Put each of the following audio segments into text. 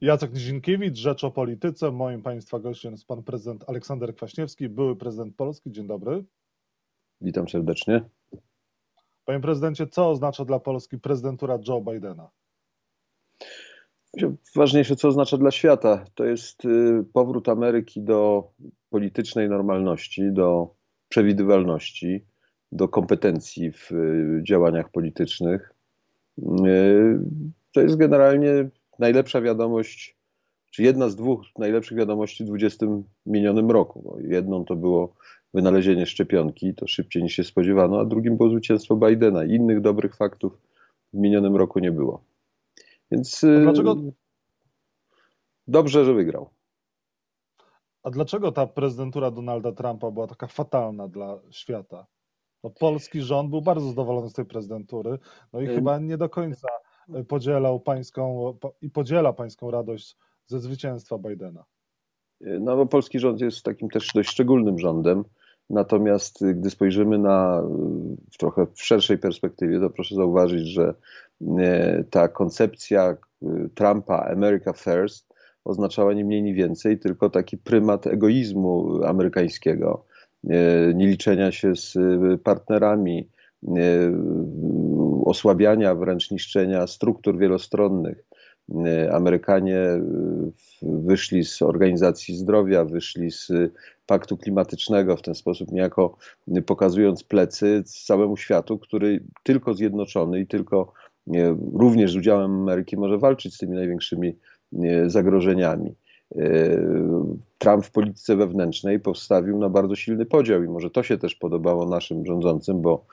Jacek Nizinkiewicz, Rzecz o Polityce. Moim Państwa gościem jest Pan Prezydent Aleksander Kwaśniewski, były prezydent Polski. Dzień dobry. Witam serdecznie. Panie Prezydencie, co oznacza dla Polski prezydentura Joe Bidena? Ważniejsze, co oznacza dla świata, to jest y, powrót Ameryki do politycznej normalności, do przewidywalności, do kompetencji w y, działaniach politycznych. Y, to jest generalnie najlepsza wiadomość, czy jedna z dwóch najlepszych wiadomości w 20 minionym roku. Jedną to było wynalezienie szczepionki, to szybciej niż się spodziewano, a drugim było zwycięstwo Bidena. Innych dobrych faktów w minionym roku nie było. Więc a dlaczego? dobrze, że wygrał. A dlaczego ta prezydentura Donalda Trumpa była taka fatalna dla świata? No, polski rząd był bardzo zadowolony z tej prezydentury, no i chyba nie do końca podzielał pańską i podziela pańską radość ze zwycięstwa Bidena. No bo polski rząd jest takim też dość szczególnym rządem. Natomiast gdy spojrzymy na w trochę w szerszej perspektywie, to proszę zauważyć, że e, ta koncepcja Trumpa America First oznaczała nie mniej, nie więcej, tylko taki prymat egoizmu amerykańskiego, e, nie liczenia się z partnerami, osłabiania, wręcz niszczenia struktur wielostronnych. Amerykanie wyszli z Organizacji Zdrowia, wyszli z Paktu Klimatycznego, w ten sposób niejako pokazując plecy całemu światu, który tylko zjednoczony i tylko również z udziałem Ameryki może walczyć z tymi największymi zagrożeniami. Trump w polityce wewnętrznej postawił na bardzo silny podział i może to się też podobało naszym rządzącym, bo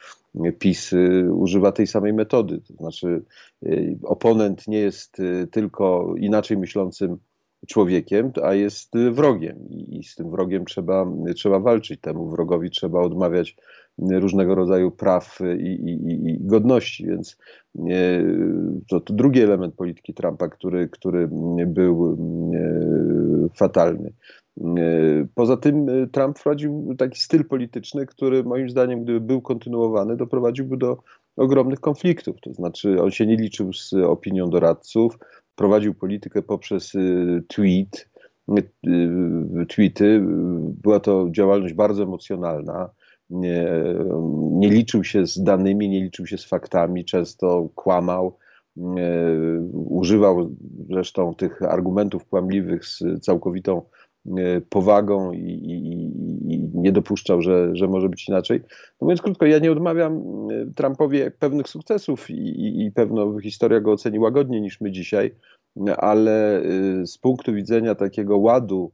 PiS y, używa tej samej metody. To znaczy, y, oponent nie jest y, tylko inaczej myślącym człowiekiem, a jest wrogiem i z tym wrogiem trzeba, trzeba walczyć. Temu wrogowi trzeba odmawiać różnego rodzaju praw i, i, i godności, więc to, to, drugi element polityki Trumpa, który, który był fatalny. Poza tym Trump wprowadził taki styl polityczny, który moim zdaniem, gdyby był kontynuowany, doprowadziłby do ogromnych konfliktów. To znaczy, on się nie liczył z opinią doradców, prowadził politykę poprzez tweet, tweety. Była to działalność bardzo emocjonalna. Nie, nie liczył się z danymi, nie liczył się z faktami, często kłamał. Używał zresztą tych argumentów kłamliwych z całkowitą powagą i, i, i, nie dopuszczał, że, że może być inaczej. No mówiąc krótko, ja nie odmawiam Trumpowi pewnych sukcesów i, i pewno historia go oceni łagodniej niż my dzisiaj, ale z punktu widzenia takiego ładu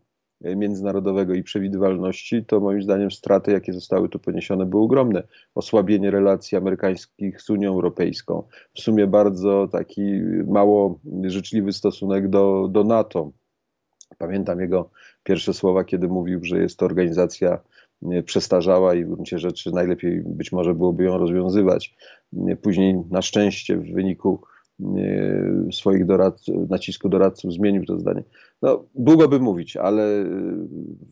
międzynarodowego i przewidywalności, to moim zdaniem straty, jakie zostały tu poniesione, były ogromne. Osłabienie relacji amerykańskich z Unią Europejską, w sumie bardzo taki mało życzliwy stosunek do, do NATO. Pamiętam jego pierwsze słowa, kiedy mówił, że jest to organizacja przestarzała i w gruncie rzeczy najlepiej być może byłoby ją rozwiązywać. Później na szczęście w wyniku swoich doradców, nacisku doradców zmienił to zdanie. No, długo by mówić, ale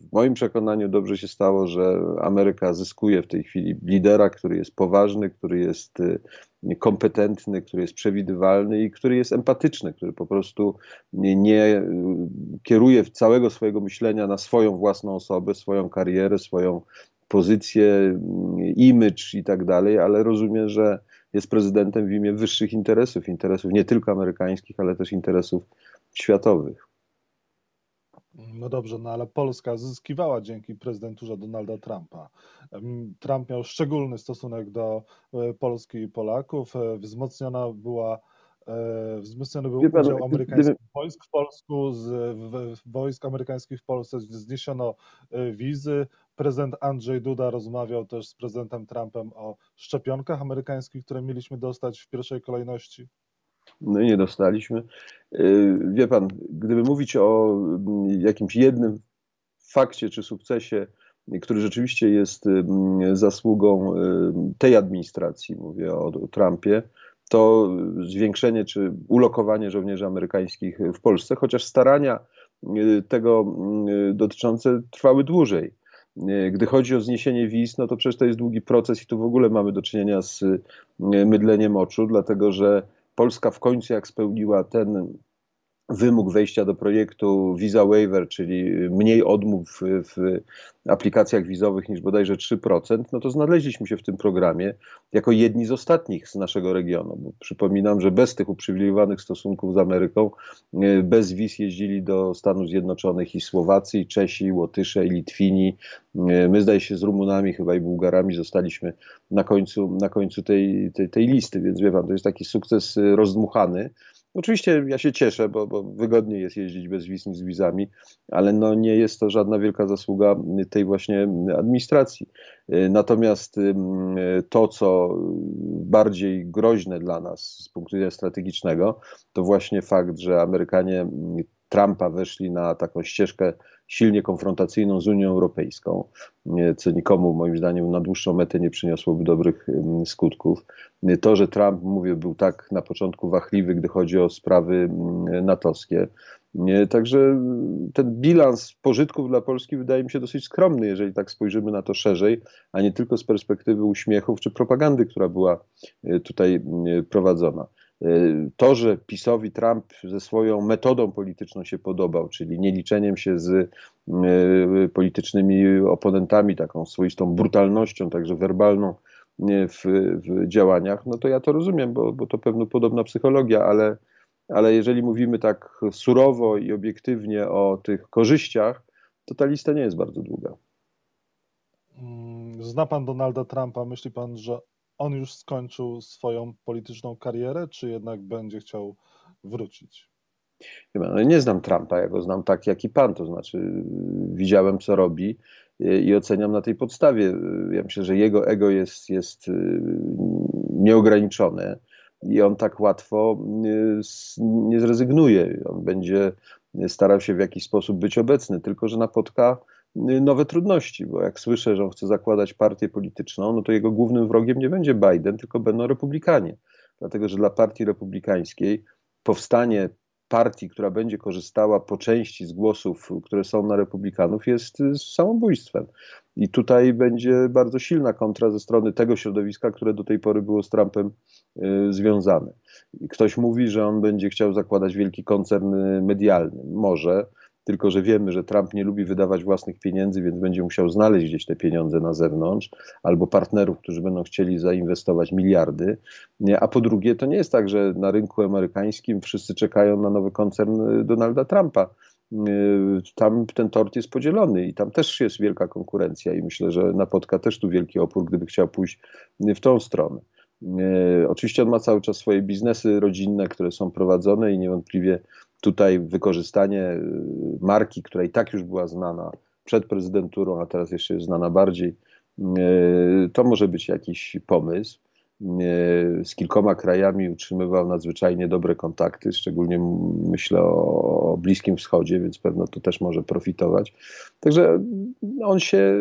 w moim przekonaniu dobrze się stało, że Ameryka zyskuje w tej chwili lidera, który jest poważny, który jest kompetentny, który jest przewidywalny i który jest empatyczny, który po prostu nie, nie kieruje całego swojego myślenia na swoją własną osobę, swoją karierę, swoją pozycję, image i tak dalej, ale rozumie, że jest prezydentem w imię wyższych interesów, interesów nie tylko amerykańskich, ale też interesów światowych. No dobrze, no ale Polska zyskiwała dzięki prezydenturze Donalda Trumpa. Trump miał szczególny stosunek do e, Polski i Polaków. E, wzmocniona była e, Wzmocniony był udział amerykańskich gdyby... wojsk w Polsku, z, w, wojsk amerykańskich w Polsce zniesiono wizy. Prezydent Andrzej Duda rozmawiał też z prezydentem Trumpem o szczepionkach amerykańskich, które mieliśmy dostać w pierwszej kolejności. No i nie dostaliśmy. Y, wie pan, gdyby mówić o mm, jakimś jednym fakcie czy sukcesie, który rzeczywiście jest mm, zasługą y, tej administracji, mówię o Trumpie, to zwiększenie czy ulokowanie żołnierzy amerykańskich w Polsce, chociaż starania y, tego dotyczące trwały dłużej. Gdy chodzi o zniesienie wiz, no to przecież to jest długi proces i tu w ogóle mamy do czynienia z mydleniem oczu, dlatego że Polska w końcu jak spełniła ten wymóg wejścia do projektu Visa Waiver, czyli mniej odmów w aplikacjach wizowych niż bodajże 3%, no to znaleźliśmy się w tym programie jako jedni z ostatnich z naszego regionu. Bo przypominam, że bez tych uprzywilejowanych stosunków z Ameryką, e, bez wiz jeździli do Stanów Zjednoczonych i Słowacji, i Czesi, i Łotysze, i Litwini. E, my zdaje się z Rumunami chyba i Bułgarami zostaliśmy na końcu, na końcu tej, tej, tej listy, więc wie pan, to jest taki sukces rozdmuchany. Oczywiście ja się cieszę, bo, bo wygodniej jest jeździć bez wiz niż z wizami, ale no nie jest to żadna wielka zasługa tej właśnie administracji. Natomiast to, co bardziej groźne dla nas z punktu widzenia strategicznego, to właśnie fakt, że Amerykanie Trumpa weszli na taką ścieżkę silnie konfrontacyjną z Unią Europejską, co nikomu moim zdaniem na dłuższą metę nie przyniosłoby dobrych skutków. To, że Trump, mówię, był tak na początku wachliwy, gdy chodzi o sprawy natowskie. Także ten bilans pożytków dla Polski wydaje mi się dosyć skromny, jeżeli tak spojrzymy na to szerzej, a nie tylko z perspektywy uśmiechów czy propagandy, która była e, tutaj prowadzona. To, że PiSowi Trump ze swoją metodą polityczną się podobał, czyli nie liczeniem się z y, politycznymi oponentami, taką swoistą brutalnością, także werbalną w, w działaniach, no to ja to rozumiem, bo, bo to pewno podobna psychologia, ale, ale jeżeli mówimy tak surowo i obiektywnie o tych korzyściach, to ta lista nie jest bardzo długa. Mm, zna pan Donalda Trumpa? Myśli pan, że on już skończył swoją polityczną karierę, czy jednak będzie chciał wrócić? No, nie znam Trumpa, ja go znam tak jak i pan, to znaczy widziałem co robi i oceniam na tej podstawie. Ja myślę, że jego ego jest, jest y, nieograniczone i on tak łatwo y, nie zrezygnuje. On będzie starał się w jakiś sposób być obecny, tylko że napotka nowe trudności, bo jak słyszę, że on chce zakładać partię polityczną, no to jego głównym wrogiem nie będzie Biden, tylko będą republikanie. Dlatego, że dla partii republikańskiej powstanie partii, która będzie korzystała po części z głosów, które są na republikanów, jest samobójstwem. I tutaj będzie bardzo silna kontra ze strony tego środowiska, które do tej pory było z Trumpem y, związane. Ktoś mówi, że on będzie chciał zakładać wielki koncern medialny. Może, tylko że wiemy, że Trump nie lubi wydawać własnych pieniędzy, więc będzie musiał znaleźć gdzieś te pieniądze na zewnątrz, albo partnerów, którzy będą chcieli zainwestować miliardy. A po drugie, to nie jest tak, że na rynku amerykańskim wszyscy czekają na nowy koncern y, Donalda Trumpa. Y, tam ten tort jest podzielony i tam też jest wielka konkurencja i myślę, że napotka też tu wielki opór, gdyby chciał pójść w tą stronę. Y, oczywiście on ma cały czas swoje biznesy rodzinne, które są prowadzone i niewątpliwie tutaj wykorzystanie y, marki, która i tak już była znana przed prezydenturą, a teraz jeszcze jest znana bardziej, y, to może być jakiś pomysł. Y, z kilkoma krajami utrzymywał nadzwyczajnie dobre kontakty, szczególnie myślę o Bliskim Wschodzie, więc pewno to też może profitować. Także on się,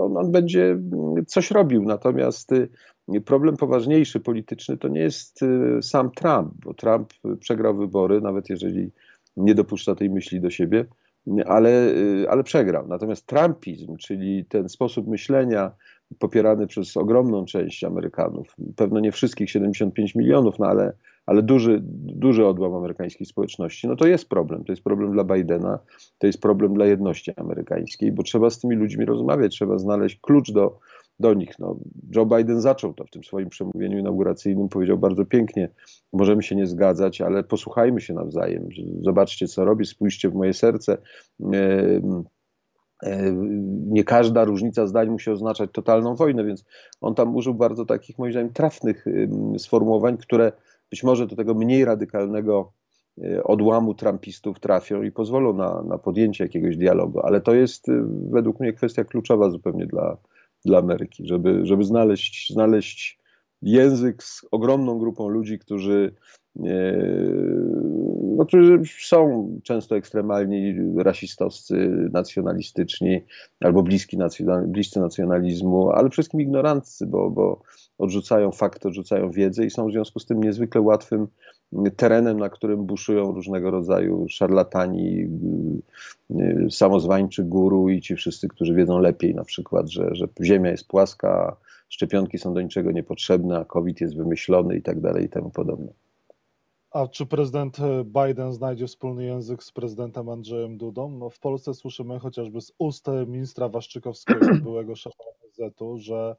on, on będzie coś robił, natomiast problem poważniejszy polityczny to nie jest y, sam Trump, bo Trump przegrał wybory, nawet jeżeli nie dopuszcza tej myśli do siebie, ale, y, ale przegrał. Natomiast Trumpizm, czyli ten sposób myślenia popierany przez ogromną część Amerykanów, pewno nie wszystkich 75 milionów, no ale, ale duży, duży odłam amerykańskiej społeczności, no to jest problem. To jest problem dla Bidena, to jest problem dla jedności amerykańskiej, bo trzeba z tymi ludźmi rozmawiać, trzeba znaleźć klucz do, do nich. No, Joe Biden zaczął to w tym swoim przemówieniu inauguracyjnym, powiedział bardzo pięknie, możemy się nie zgadzać, ale posłuchajmy się nawzajem, zobaczcie co robi, spójrzcie w moje serce. Nie każda różnica zdań musi oznaczać totalną wojnę, więc on tam użył bardzo takich, moim zdaniem, trafnych sformułowań, które być może do tego mniej radykalnego e, odłamu trumpistów trafią i pozwolą na, na podjęcie jakiegoś dialogu. Ale to jest e, według mnie kwestia kluczowa zupełnie dla, dla Ameryki, żeby, żeby znaleźć, znaleźć język z ogromną grupą ludzi, którzy, e, no, którzy są często ekstremalni rasistowscy, nacjonalistyczni albo bliski nacjonal, bliscy nacjonalizmu, ale wszystkim ignoranccy, bo, bo odrzucają fakty, odrzucają wiedzę i są w związku z tym niezwykle łatwym terenem, na którym buszują różnego rodzaju szarlatani, y, y, samozwańczy guru i ci wszyscy, którzy wiedzą lepiej na przykład, że, że Ziemia jest płaska, szczepionki są do niczego niepotrzebne, a COVID jest wymyślony i tak dalej i temu podobne. A czy prezydent Biden znajdzie wspólny język z prezydentem Andrzejem Dudą? No w Polsce słyszymy chociażby z ust ministra Waszczykowskiego, byłego szefa ONZ-u, że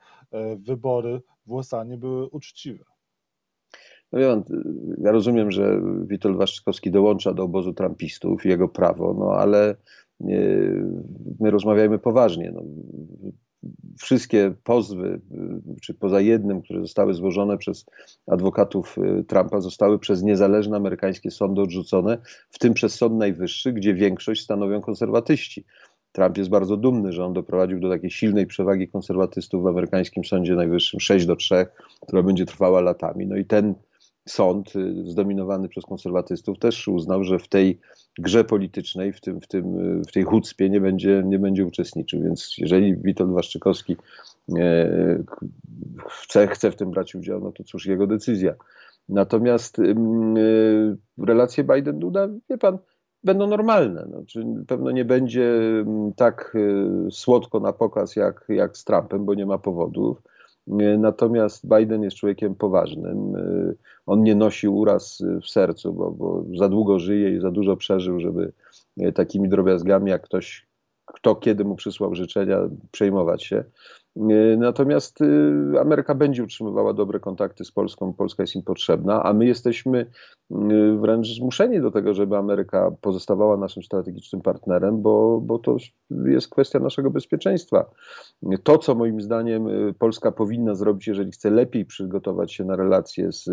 wybory w USA nie były uczciwe. No ja, ja rozumiem, że Witold Waszczykowski dołącza do obozu trumpistów, jego prawo, no ale my rozmawiajmy poważnie. No, wszystkie pozwy, czy poza jednym, które zostały złożone przez adwokatów Trumpa, zostały przez niezależne amerykańskie sądy odrzucone, w tym przez Sąd Najwyższy, gdzie większość stanowią konserwatyści. Trump jest bardzo dumny, że on doprowadził do takiej silnej przewagi konserwatystów w amerykańskim Sądzie Najwyższym 6 do 3, która będzie trwała latami. No i ten sąd y, zdominowany przez konserwatystów też uznał, że w tej grze politycznej, w, tym, w, tym, y, w tej chucpie nie będzie, nie będzie uczestniczył. Więc jeżeli Witold Waszczykowski e, chce, chce w tym brać udział, no to cóż, jego decyzja. Natomiast y, relacje Biden-Duda, wie pan, będą normalne. Znaczy, pewno nie będzie tak słodko na pokaz jak, jak z Trumpem, bo nie ma powodów. Natomiast Biden jest człowiekiem poważnym. On nie nosi uraz w sercu, bo, bo za długo żyje i za dużo przeżył, żeby takimi drobiazgami, jak ktoś, kto kiedy mu przysłał życzenia, przejmować się. Natomiast y, Ameryka będzie utrzymywała dobre kontakty z Polską, Polska jest im potrzebna, a my jesteśmy y, wręcz zmuszeni do tego, żeby Ameryka pozostawała naszym strategicznym partnerem, bo, bo to jest kwestia naszego bezpieczeństwa. To, co moim zdaniem y, Polska powinna zrobić, jeżeli chce lepiej przygotować się na relacje z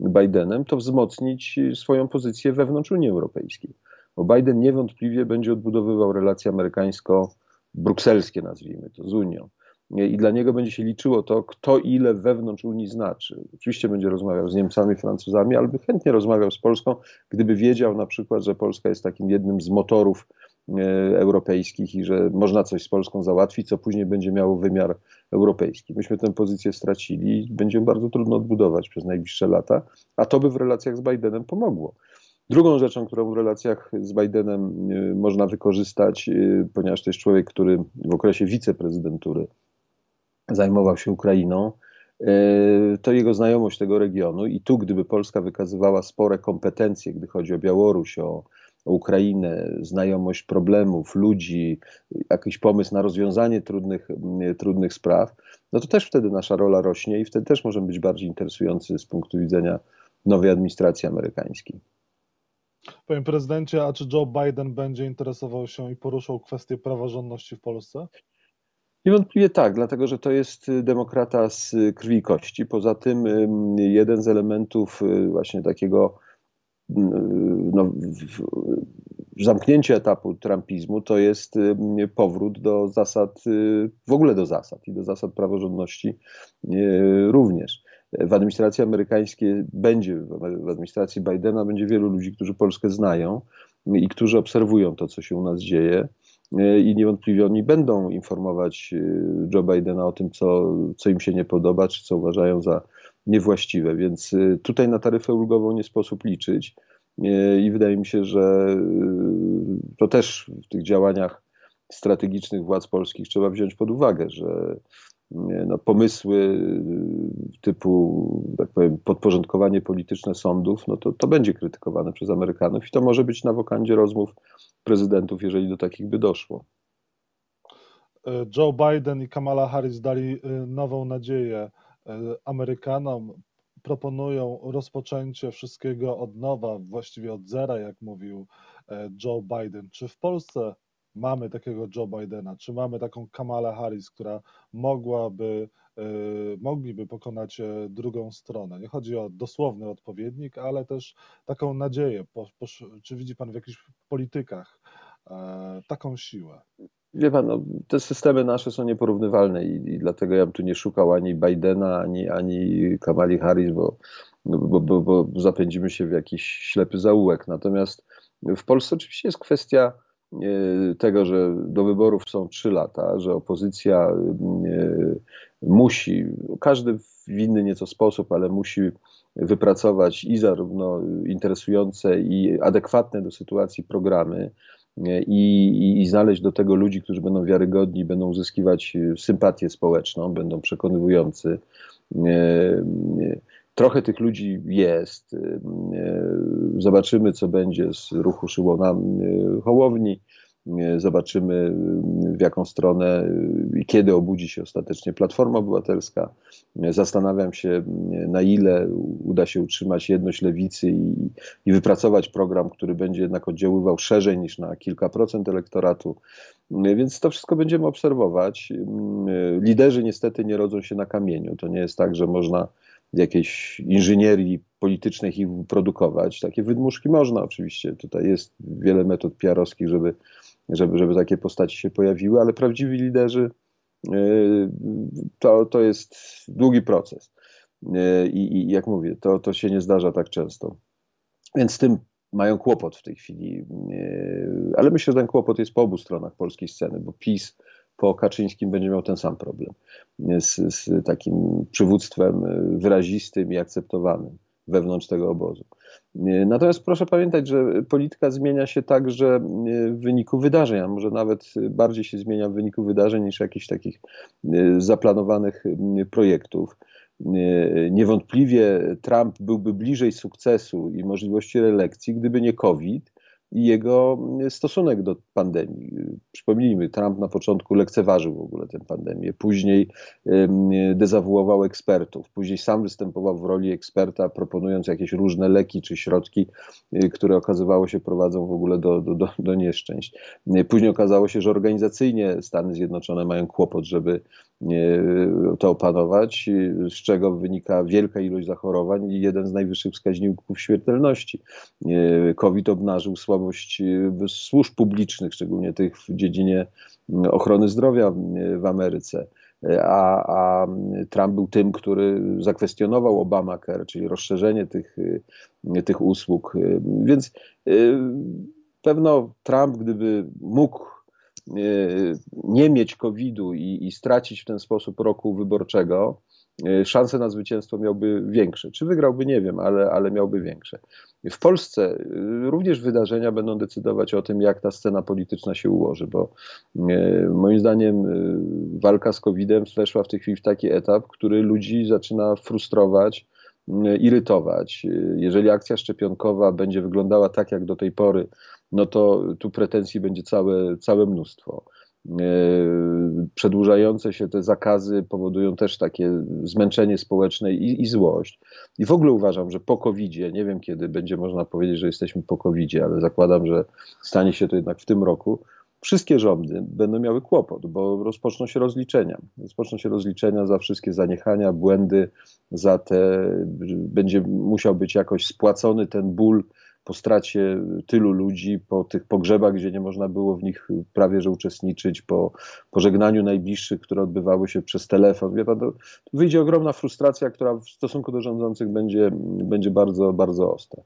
Bidenem, to wzmocnić swoją pozycję wewnątrz Unii Europejskiej. Bo Biden niewątpliwie będzie odbudowywał relacje amerykańsko-brukselskie, nazwijmy to, z Unią i dla niego będzie się liczyło to, kto ile wewnątrz Unii znaczy. Oczywiście będzie rozmawiał z Niemcami, Francuzami, ale by chętnie rozmawiał z Polską, gdyby wiedział na przykład, że Polska jest takim jednym z motorów e, europejskich i że można coś z Polską załatwić, co później będzie miało wymiar europejski. Myśmy tę pozycję stracili i będzie bardzo trudno odbudować przez najbliższe lata, a to by w relacjach z Bidenem pomogło. Drugą rzeczą, którą w relacjach z Bidenem e, można wykorzystać, e, ponieważ to jest człowiek, który w okresie wiceprezydentury zajmował się Ukrainą, e, to jego znajomość tego regionu i tu, gdyby Polska wykazywała spore kompetencje, gdy chodzi o Białoruś, o, Ukrainę, znajomość problemów, ludzi, jakiś pomysł na rozwiązanie trudnych, trudnych spraw, no to też wtedy nasza rola rośnie i wtedy też możemy być bardziej interesujący z punktu widzenia nowej administracji amerykańskiej. Panie prezydencie, a czy Joe Biden będzie interesował się i poruszał kwestię praworządności w Polsce? Niewątpliwie tak, dlatego że to jest y, demokrata z krwi i kości. Poza tym jeden z elementów y, właśnie takiego no, zamknięcia etapu trumpizmu to jest powrót do zasad, y, w ogóle do zasad i do zasad praworządności również. W administracji amerykańskiej będzie, w administracji Bidena będzie wielu ludzi, którzy Polskę znają i którzy obserwują to, co się u nas dzieje E, i niewątpliwie oni będą informować e, Joe Bidena o tym, co, co im się nie podoba, czy co uważają za niewłaściwe. Więc e, tutaj na taryfę ulgową nie sposób liczyć. I wydaje mi się, że to też w tych działaniach strategicznych władz polskich trzeba wziąć pod uwagę, że no, pomysły typu, tak powiem, podporządkowanie polityczne sądów, no to, to będzie krytykowane przez Amerykanów i to może być na wokandzie rozmów prezydentów, jeżeli do takich by doszło. E, Joe Biden i Kamala Harris dali e, nową nadzieję e, Amerykanom. Proponują rozpoczęcie wszystkiego od nowa, właściwie od zera, jak mówił Joe Biden. Czy w Polsce mamy takiego Joe Bidena? Czy mamy taką Kamalę Harris, która mogłaby, mogliby pokonać drugą stronę? Nie chodzi o dosłowny odpowiednik, ale też taką nadzieję. Czy widzi Pan w jakichś politykach E, taką siłę. Wie pan, no, te systemy nasze są nieporównywalne i, i, dlatego ja bym tu nie szukał ani Bidena, ani, ani Kamali Harris, bo, bo, bo, bo zapędzimy się w jakiś ślepy zaułek. Natomiast w Polsce oczywiście jest kwestia e, tego, że do wyborów są trzy lata, że opozycja e, musi, każdy w inny nieco sposób, ale musi wypracować i zarówno interesujące i adekwatne do sytuacji programy, i, i, znaleźć do tego ludzi, którzy będą wiarygodni, będą uzyskiwać sympatię społeczną, będą przekonywujący. Trochę tych ludzi jest. Zobaczymy, co będzie z ruchu Szymona Hołowni. Zobaczymy, w jaką stronę i kiedy obudzi się ostatecznie Platforma Obywatelska. Zastanawiam się, na ile uda się utrzymać jedność lewicy i, i wypracować program, który będzie jednak oddziaływał szerzej niż na kilka procent elektoratu. Więc to wszystko będziemy obserwować. Liderzy niestety nie rodzą się na kamieniu. To nie jest tak, że można jakiejś inżynierii politycznej ich produkować. Takie wydmuszki można oczywiście. Tutaj jest wiele metod PR-owskich, żeby żeby, żeby takie postaci się pojawiły, ale prawdziwi liderzy y, to, to jest długi proces. Y, I, I, jak mówię, to, to się nie zdarza tak często. Więc z tym mają kłopot w tej chwili. Y, ale myślę, że ten kłopot jest po obu stronach polskiej sceny, bo PiS po Kaczyńskim będzie miał ten sam problem z, z takim przywództwem wyrazistym i akceptowanym wewnątrz tego obozu. Natomiast proszę pamiętać, że polityka zmienia się także w wyniku wydarzeń, a może nawet bardziej się zmienia w wyniku wydarzeń niż jakichś takich zaplanowanych projektów. Niewątpliwie Trump byłby bliżej sukcesu i możliwości reelekcji, gdyby nie COVID i jego stosunek do pandemii. Przypomnijmy, Trump na początku lekceważył w ogóle tę pandemię, później dezawuował ekspertów, później sam występował w roli eksperta, proponując jakieś różne leki czy środki, y, które okazywało się prowadzą w ogóle do, do, do nieszczęść. Później okazało się, że organizacyjnie Stany Zjednoczone mają kłopot, żeby to opanować, z czego wynika wielka ilość zachorowań i jeden z najwyższych wskaźników śmiertelności. COVID obnażył słabość służb publicznych, szczególnie tych w dziedzinie ochrony zdrowia w Ameryce. A, a Trump był tym, który zakwestionował Obamacare, czyli rozszerzenie tych, tych usług. Więc y, pewno Trump, gdyby mógł Y, nie mieć COVID-u i, i stracić w ten sposób roku wyborczego, y, szanse na zwycięstwo miałby większe. Czy wygrałby, nie wiem, ale, ale miałby większe. W Polsce y, również wydarzenia będą decydować o tym, jak ta scena polityczna się ułoży, bo moim zdaniem walka z COVID-em weszła w tej chwili w taki etap, który ludzi zaczyna frustrować, irytować. Jeżeli akcja szczepionkowa będzie wyglądała tak, jak do tej pory, no to tu pretensji będzie całe, całe mnóstwo. E, przedłużające się te zakazy powodują też takie zmęczenie społeczne i, i złość. I w ogóle uważam, że po covid nie wiem kiedy będzie można powiedzieć, że jesteśmy po covid ale zakładam, że stanie się to jednak w tym roku, wszystkie rządy będą miały kłopot, bo rozpoczną się rozliczenia. Rozpoczną się rozliczenia za wszystkie zaniechania, błędy, za te, będzie musiał być jakoś spłacony ten ból po stracie tylu ludzi, po tych pogrzebach, gdzie nie można było w nich prawie że uczestniczyć, po pożegnaniu najbliższych, które odbywały się przez telefon. Wie pan, wyjdzie ogromna frustracja, która w stosunku do rządzących będzie, będzie bardzo, bardzo ostra.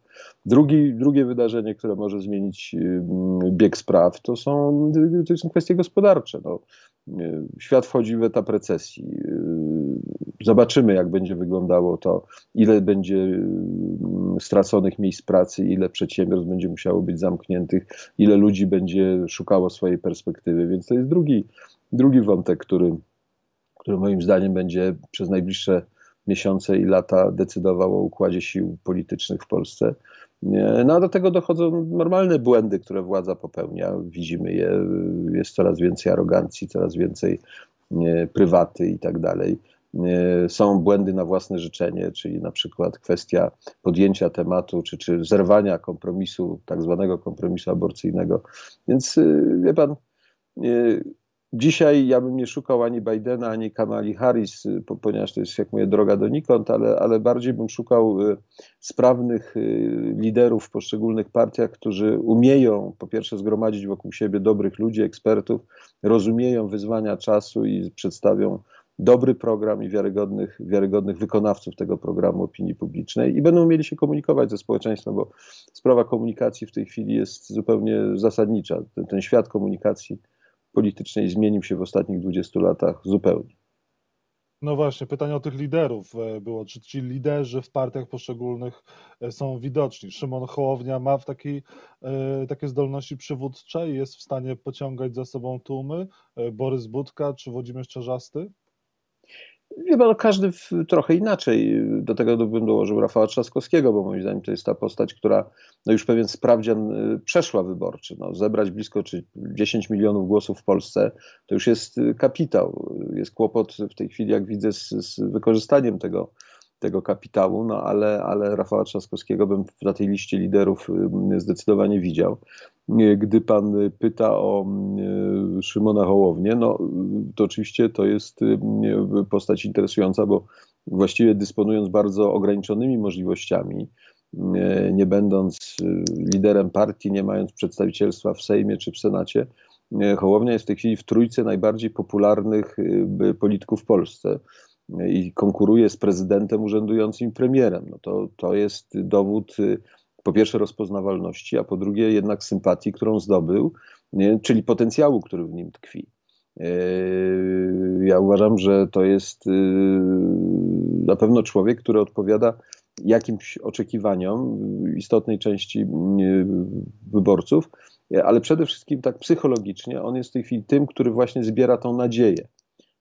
Drugi, drugie wydarzenie, które może zmienić mm, bieg spraw, to są, to są kwestie gospodarcze. No, świat wchodzi w etap recesji. Zobaczymy, jak będzie wyglądało to, ile będzie mm, straconych miejsc pracy, ile przedsiębiorstw będzie musiało być zamkniętych, ile ludzi będzie szukało swojej perspektywy. Więc to jest drugi, drugi wątek, który, który moim zdaniem będzie przez najbliższe miesiące i lata decydował o układzie sił politycznych w Polsce. No a do tego dochodzą normalne błędy, które władza popełnia. Widzimy je, jest coraz więcej arogancji, coraz więcej prywaty i tak dalej. Są błędy na własne życzenie, czyli na przykład kwestia podjęcia tematu, czy, czy zerwania kompromisu, tak zwanego kompromisu aborcyjnego. Więc wie pan, Dzisiaj ja bym nie szukał ani Bidena, ani Kamali Harris, y, ponieważ to jest, jak mówię, droga donikąd, ale, ale bardziej bym szukał y, sprawnych y, liderów w poszczególnych partiach, którzy umieją po pierwsze zgromadzić wokół siebie dobrych ludzi, ekspertów, rozumieją wyzwania czasu i przedstawią dobry program i wiarygodnych, wiarygodnych wykonawców tego programu opinii publicznej i będą mieli się komunikować ze społeczeństwem, bo sprawa komunikacji w tej chwili jest zupełnie zasadnicza. Ten, ten świat komunikacji politycznej zmienił się w ostatnich 20 latach zupełnie. No właśnie, pytanie o tych liderów e, było. Czy ci liderzy w partiach poszczególnych e, są widoczni? Szymon Hołownia ma w e, takie zdolności przywódcze i jest w stanie pociągać za sobą tłumy? Borys Budka czy Włodzimierz Czarzasty? Wie pan, każdy trochę inaczej. Do tego bym dołożył Rafała Trzaskowskiego, bo moim zdaniem to jest ta postać, która no już pewien sprawdzian y, przeszła wyborczy. No, zebrać blisko czy 10 milionów głosów w Polsce to już jest y, kapitał. Jest kłopot w tej chwili, jak widzę, z, z wykorzystaniem tego, tego kapitału, no ale, ale Rafała Trzaskowskiego bym na tej liście liderów y, zdecydowanie widział. Gdy pan pyta o e, Szymona Hołownię, no to oczywiście to jest postać interesująca, bo właściwie dysponując bardzo ograniczonymi możliwościami, nie będąc liderem partii, nie mając przedstawicielstwa w Sejmie czy w Senacie, Hołownia jest w tej chwili w trójce najbardziej popularnych polityków w Polsce i konkuruje z prezydentem urzędującym i premierem. No to, to jest dowód po pierwsze rozpoznawalności, a po drugie jednak sympatii, którą zdobył, czyli potencjału, który w nim tkwi. E, ja uważam, że to jest e, na pewno człowiek, który odpowiada jakimś oczekiwaniom istotnej części e, wyborców, ale przede wszystkim tak psychologicznie on jest w tej chwili tym, który właśnie zbiera tą nadzieję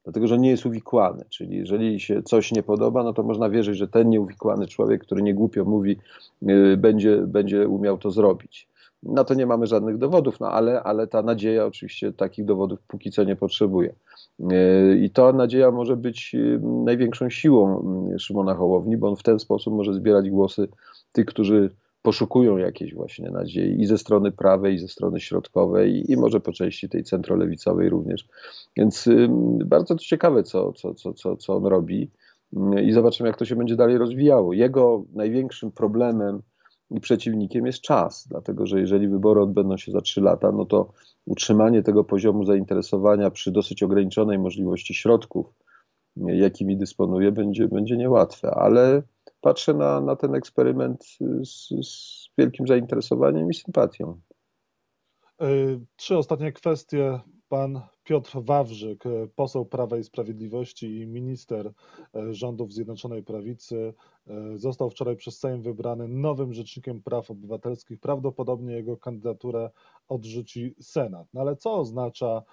dlatego że nie jest uwikłany. Czyli jeżeli się coś nie podoba, no to można wierzyć, że ten nieuwikłany człowiek, który nie głupio mówi, yy, będzie, będzie umiał to zrobić. Na to nie mamy żadnych dowodów, no ale, ale ta nadzieja oczywiście takich dowodów póki co nie potrzebuje. Yy, I ta nadzieja może być yy, największą siłą Szymona Hołowni, bo on w ten sposób może zbierać głosy tych, którzy poszukują jakiejś właśnie nadziei i ze strony prawej, i ze strony środkowej, i może po części tej centrolewicowej również. Więc bardzo to ciekawe, co, co, co, co, co on robi i zobaczymy, jak to się będzie dalej rozwijało. Jego największym problemem i przeciwnikiem jest czas, dlatego że jeżeli wybory odbędą się za trzy lata, no to utrzymanie tego poziomu zainteresowania przy dosyć ograniczonej możliwości środków, jakimi dysponuje, będzie, będzie niełatwe, ale patrzę na, na ten eksperyment z, z wielkim zainteresowaniem i sympatią. E, trzy ostatnie kwestie. Pan Piotr Wawrzyk, poseł Prawa i Sprawiedliwości i minister e, rządów Zjednoczonej Prawicy, został wczoraj przez Sejm wybrany nowym rzecznikiem praw obywatelskich. Prawdopodobnie jego kandydaturę odrzuci Senat. No ale co oznacza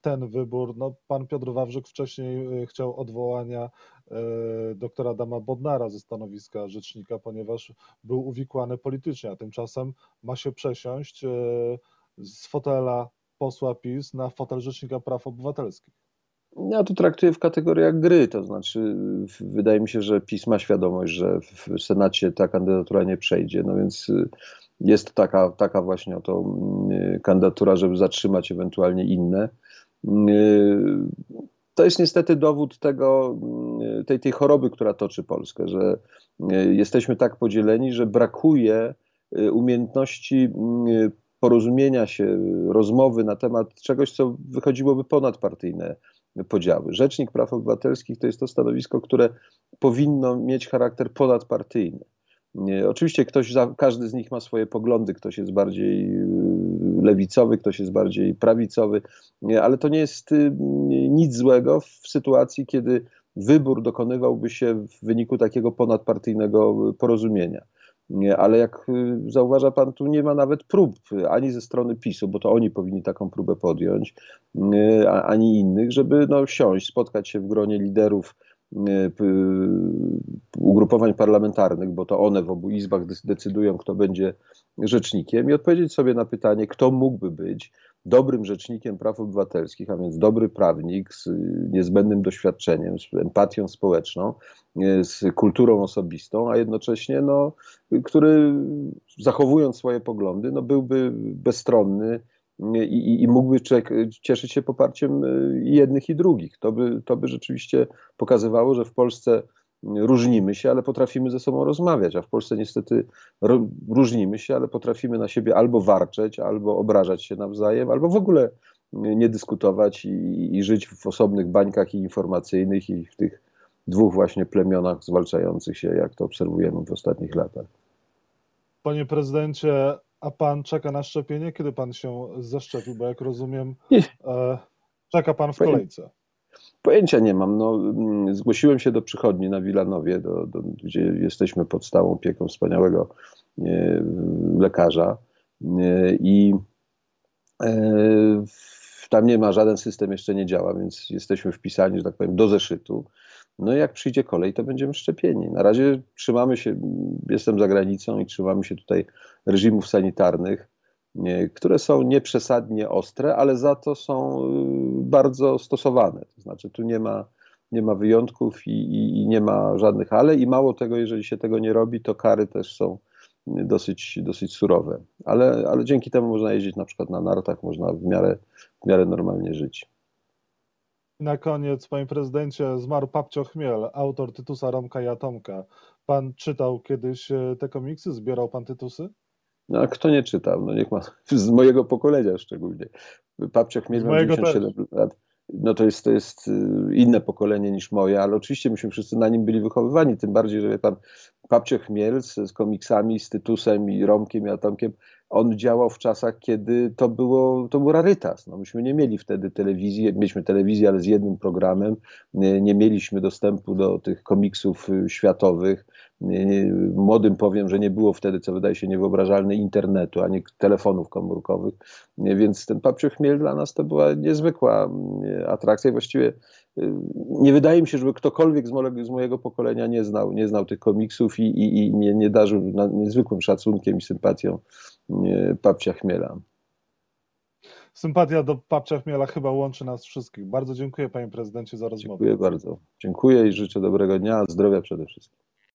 ten wybór? No, pan Piotr Wawrzyk wcześniej chciał odwołania doktora Adama Bodnara ze stanowiska rzecznika, ponieważ był uwikłany politycznie, a tymczasem ma się przesiąść z fotela posła PiS na fotel Rzecznika Praw Obywatelskich. Ja to traktuję w kategoriach gry, to znaczy wydaje mi się, że PiS ma świadomość, że w Senacie ta kandydatura nie przejdzie, no więc y, jest taka, taka właśnie oto y, kandydatura, żeby zatrzymać ewentualnie inne. To jest niestety dowód tego, tej, tej choroby, która toczy Polskę, że jesteśmy tak podzieleni, że brakuje umiejętności porozumienia się, rozmowy na temat czegoś, co wychodziłoby ponad partyjne podziały. Rzecznik Praw Obywatelskich to jest to stanowisko, które powinno mieć charakter ponadpartyjny. Oczywiście ktoś, każdy z nich ma swoje poglądy, ktoś jest bardziej lewicowy, ktoś jest bardziej prawicowy, ale to nie jest y, nic złego w sytuacji, kiedy wybór dokonywałby się w wyniku takiego ponadpartyjnego porozumienia. Ale jak y, zauważa pan, tu nie ma nawet prób ani ze strony PiSu, bo to oni powinni taką próbę podjąć, y, ani innych, żeby no, siąść, spotkać się w gronie liderów ugrupowań parlamentarnych, bo to one w obu izbach decydują, kto będzie rzecznikiem, i odpowiedzieć sobie na pytanie, kto mógłby być dobrym rzecznikiem praw obywatelskich, a więc dobry prawnik z niezbędnym doświadczeniem, z empatią społeczną, z kulturą osobistą, a jednocześnie no, który zachowując swoje poglądy, no, byłby bezstronny i, i mógłby cieszyć się poparciem jednych i drugich. To by, to by rzeczywiście pokazywało, że w Polsce różnimy się, ale potrafimy ze sobą rozmawiać, a w Polsce niestety różnimy się, ale potrafimy na siebie albo warczeć, albo obrażać się nawzajem, albo w ogóle nie dyskutować i, i żyć w osobnych bańkach informacyjnych i w tych dwóch właśnie plemionach zwalczających się, jak to obserwujemy w ostatnich latach. Panie prezydencie, a pan czeka na szczepienie? Kiedy pan się zaszczepił? Bo jak rozumiem, e, czeka pan w kolejce. Pojęcia nie mam. No, mm, zgłosiłem się do przychodni na Wilanowie, do, do, gdzie jesteśmy pod stałą opieką wspaniałego e, lekarza e, i e, tam nie ma, żaden system jeszcze nie działa, więc jesteśmy wpisani, że tak powiem, do zeszytu. No i jak przyjdzie kolej, to będziemy szczepieni. Na razie trzymamy się, jestem za granicą i trzymamy się tutaj reżimów sanitarnych, które są nieprzesadnie ostre, ale za to są y, bardzo stosowane. To znaczy tu nie ma, nie ma wyjątków i, i, i nie ma żadnych ale i mało tego, jeżeli się tego nie robi, to kary też są dosyć, dosyć surowe. Ale, ale dzięki temu można jeździć na przykład na nartach, można w miarę, w miarę normalnie żyć. Na koniec, panie prezydencie, zmarł Papcio Chmiel, autor Tytusa Romka i Atomka. Pan czytał kiedyś e, te komiksy? Zbierał pan Tytusy? No a kto nie czytał? No niech ma, z mojego pokolenia szczególnie. Papcio Chmiel ma 97 lat. No to jest, to jest y, inne pokolenie niż moje, ale oczywiście myśmy wszyscy na nim byli wychowywani, tym bardziej, że wie pan, Papcio Chmiel z, z komiksami, z Tytusem i Romkiem i Atomkiem on działał w czasach, kiedy to, było, to był rarytas. No, myśmy nie mieli wtedy telewizji, mieliśmy telewizję, ale z jednym programem, nie, nie mieliśmy dostępu do tych komiksów y, światowych. Młodym powiem, że nie było wtedy, co wydaje się niewyobrażalne, internetu, ani telefonów komórkowych, więc ten Papcio Chmiel dla nas to była niezwykła atrakcja i właściwie y, nie wydaje mi się, żeby ktokolwiek z mojego, z mojego pokolenia nie znał, nie znał tych komiksów i, i, i nie, nie darzył niezwykłym szacunkiem i sympatią Papcia Chmiela. Sympatia do Papcia Chmiela chyba łączy nas wszystkich. Bardzo dziękuję panie prezydencie za rozmowę. Dziękuję bardzo. Dziękuję i życzę dobrego dnia, zdrowia przede wszystkim.